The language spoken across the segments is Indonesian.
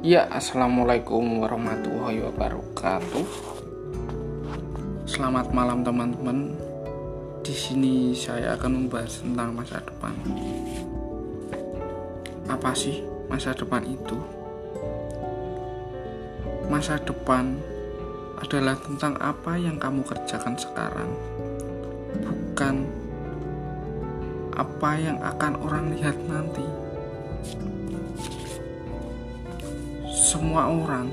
Ya, assalamualaikum warahmatullahi wabarakatuh. Selamat malam teman-teman. Di sini saya akan membahas tentang masa depan. Apa sih masa depan itu? Masa depan adalah tentang apa yang kamu kerjakan sekarang, bukan apa yang akan orang lihat nanti. Semua orang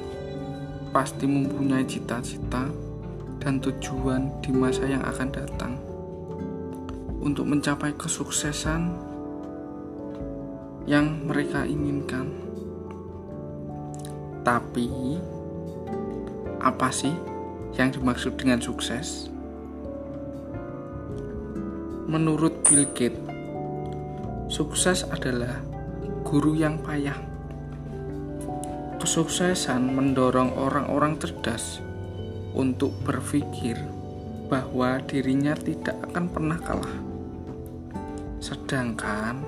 pasti mempunyai cita-cita dan tujuan di masa yang akan datang untuk mencapai kesuksesan yang mereka inginkan. Tapi, apa sih yang dimaksud dengan sukses? Menurut Bill Gates, sukses adalah guru yang payah Kesuksesan mendorong orang-orang cerdas untuk berpikir bahwa dirinya tidak akan pernah kalah. Sedangkan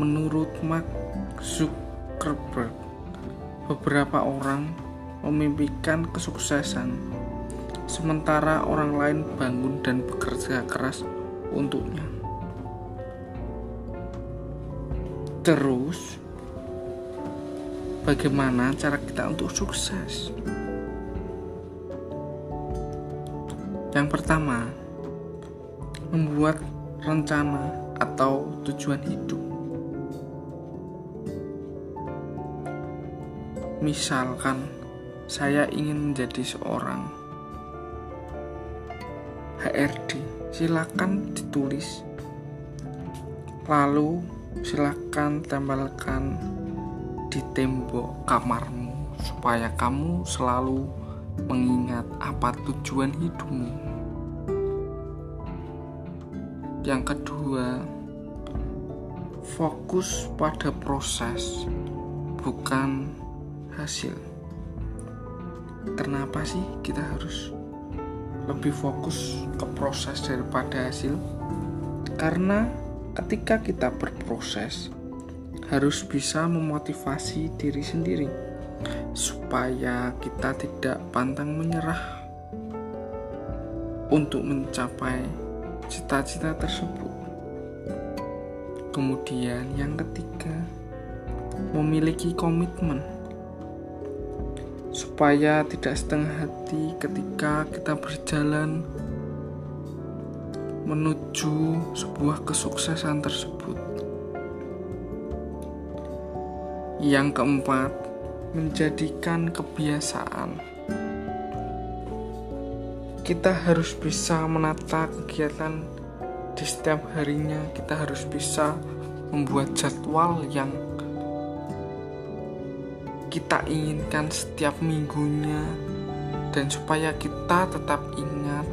menurut Mark Zuckerberg, beberapa orang memimpikan kesuksesan sementara orang lain bangun dan bekerja keras untuknya. Terus, bagaimana cara kita untuk sukses. Yang pertama, membuat rencana atau tujuan hidup. Misalkan saya ingin menjadi seorang HRD, silakan ditulis. Lalu silakan tempelkan di tembok kamarmu supaya kamu selalu mengingat apa tujuan hidupmu. Yang kedua, fokus pada proses, bukan hasil. Kenapa sih kita harus lebih fokus ke proses daripada hasil? Karena ketika kita berproses, harus bisa memotivasi diri sendiri supaya kita tidak pantang menyerah untuk mencapai cita-cita tersebut. Kemudian, yang ketiga, memiliki komitmen supaya tidak setengah hati ketika kita berjalan menuju sebuah kesuksesan tersebut. Yang keempat, menjadikan kebiasaan. Kita harus bisa menata kegiatan di setiap harinya. Kita harus bisa membuat jadwal yang kita inginkan setiap minggunya dan supaya kita tetap ingat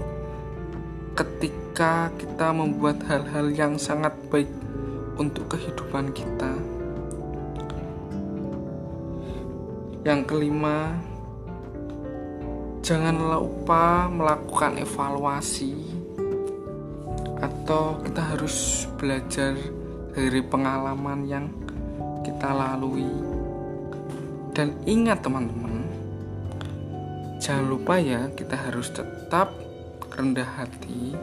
ketika kita membuat hal-hal yang sangat baik untuk kehidupan kita. Yang kelima, jangan lupa melakukan evaluasi atau kita harus belajar dari pengalaman yang kita lalui. Dan ingat teman-teman, jangan lupa ya kita harus tetap rendah hati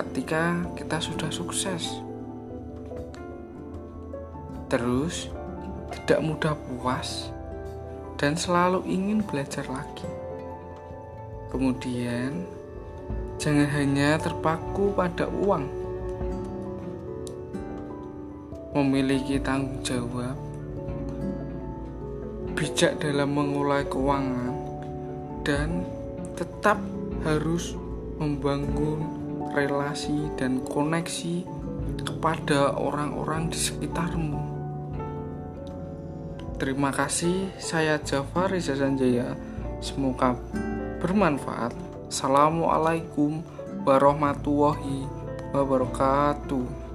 ketika kita sudah sukses. Terus, tidak mudah puas dan selalu ingin belajar lagi. Kemudian, jangan hanya terpaku pada uang. Memiliki tanggung jawab, bijak dalam mengelola keuangan, dan tetap harus membangun relasi dan koneksi kepada orang-orang di sekitarmu. Terima kasih, saya Jafar Riza Sanjaya. Semoga bermanfaat. Assalamualaikum warahmatullahi wabarakatuh.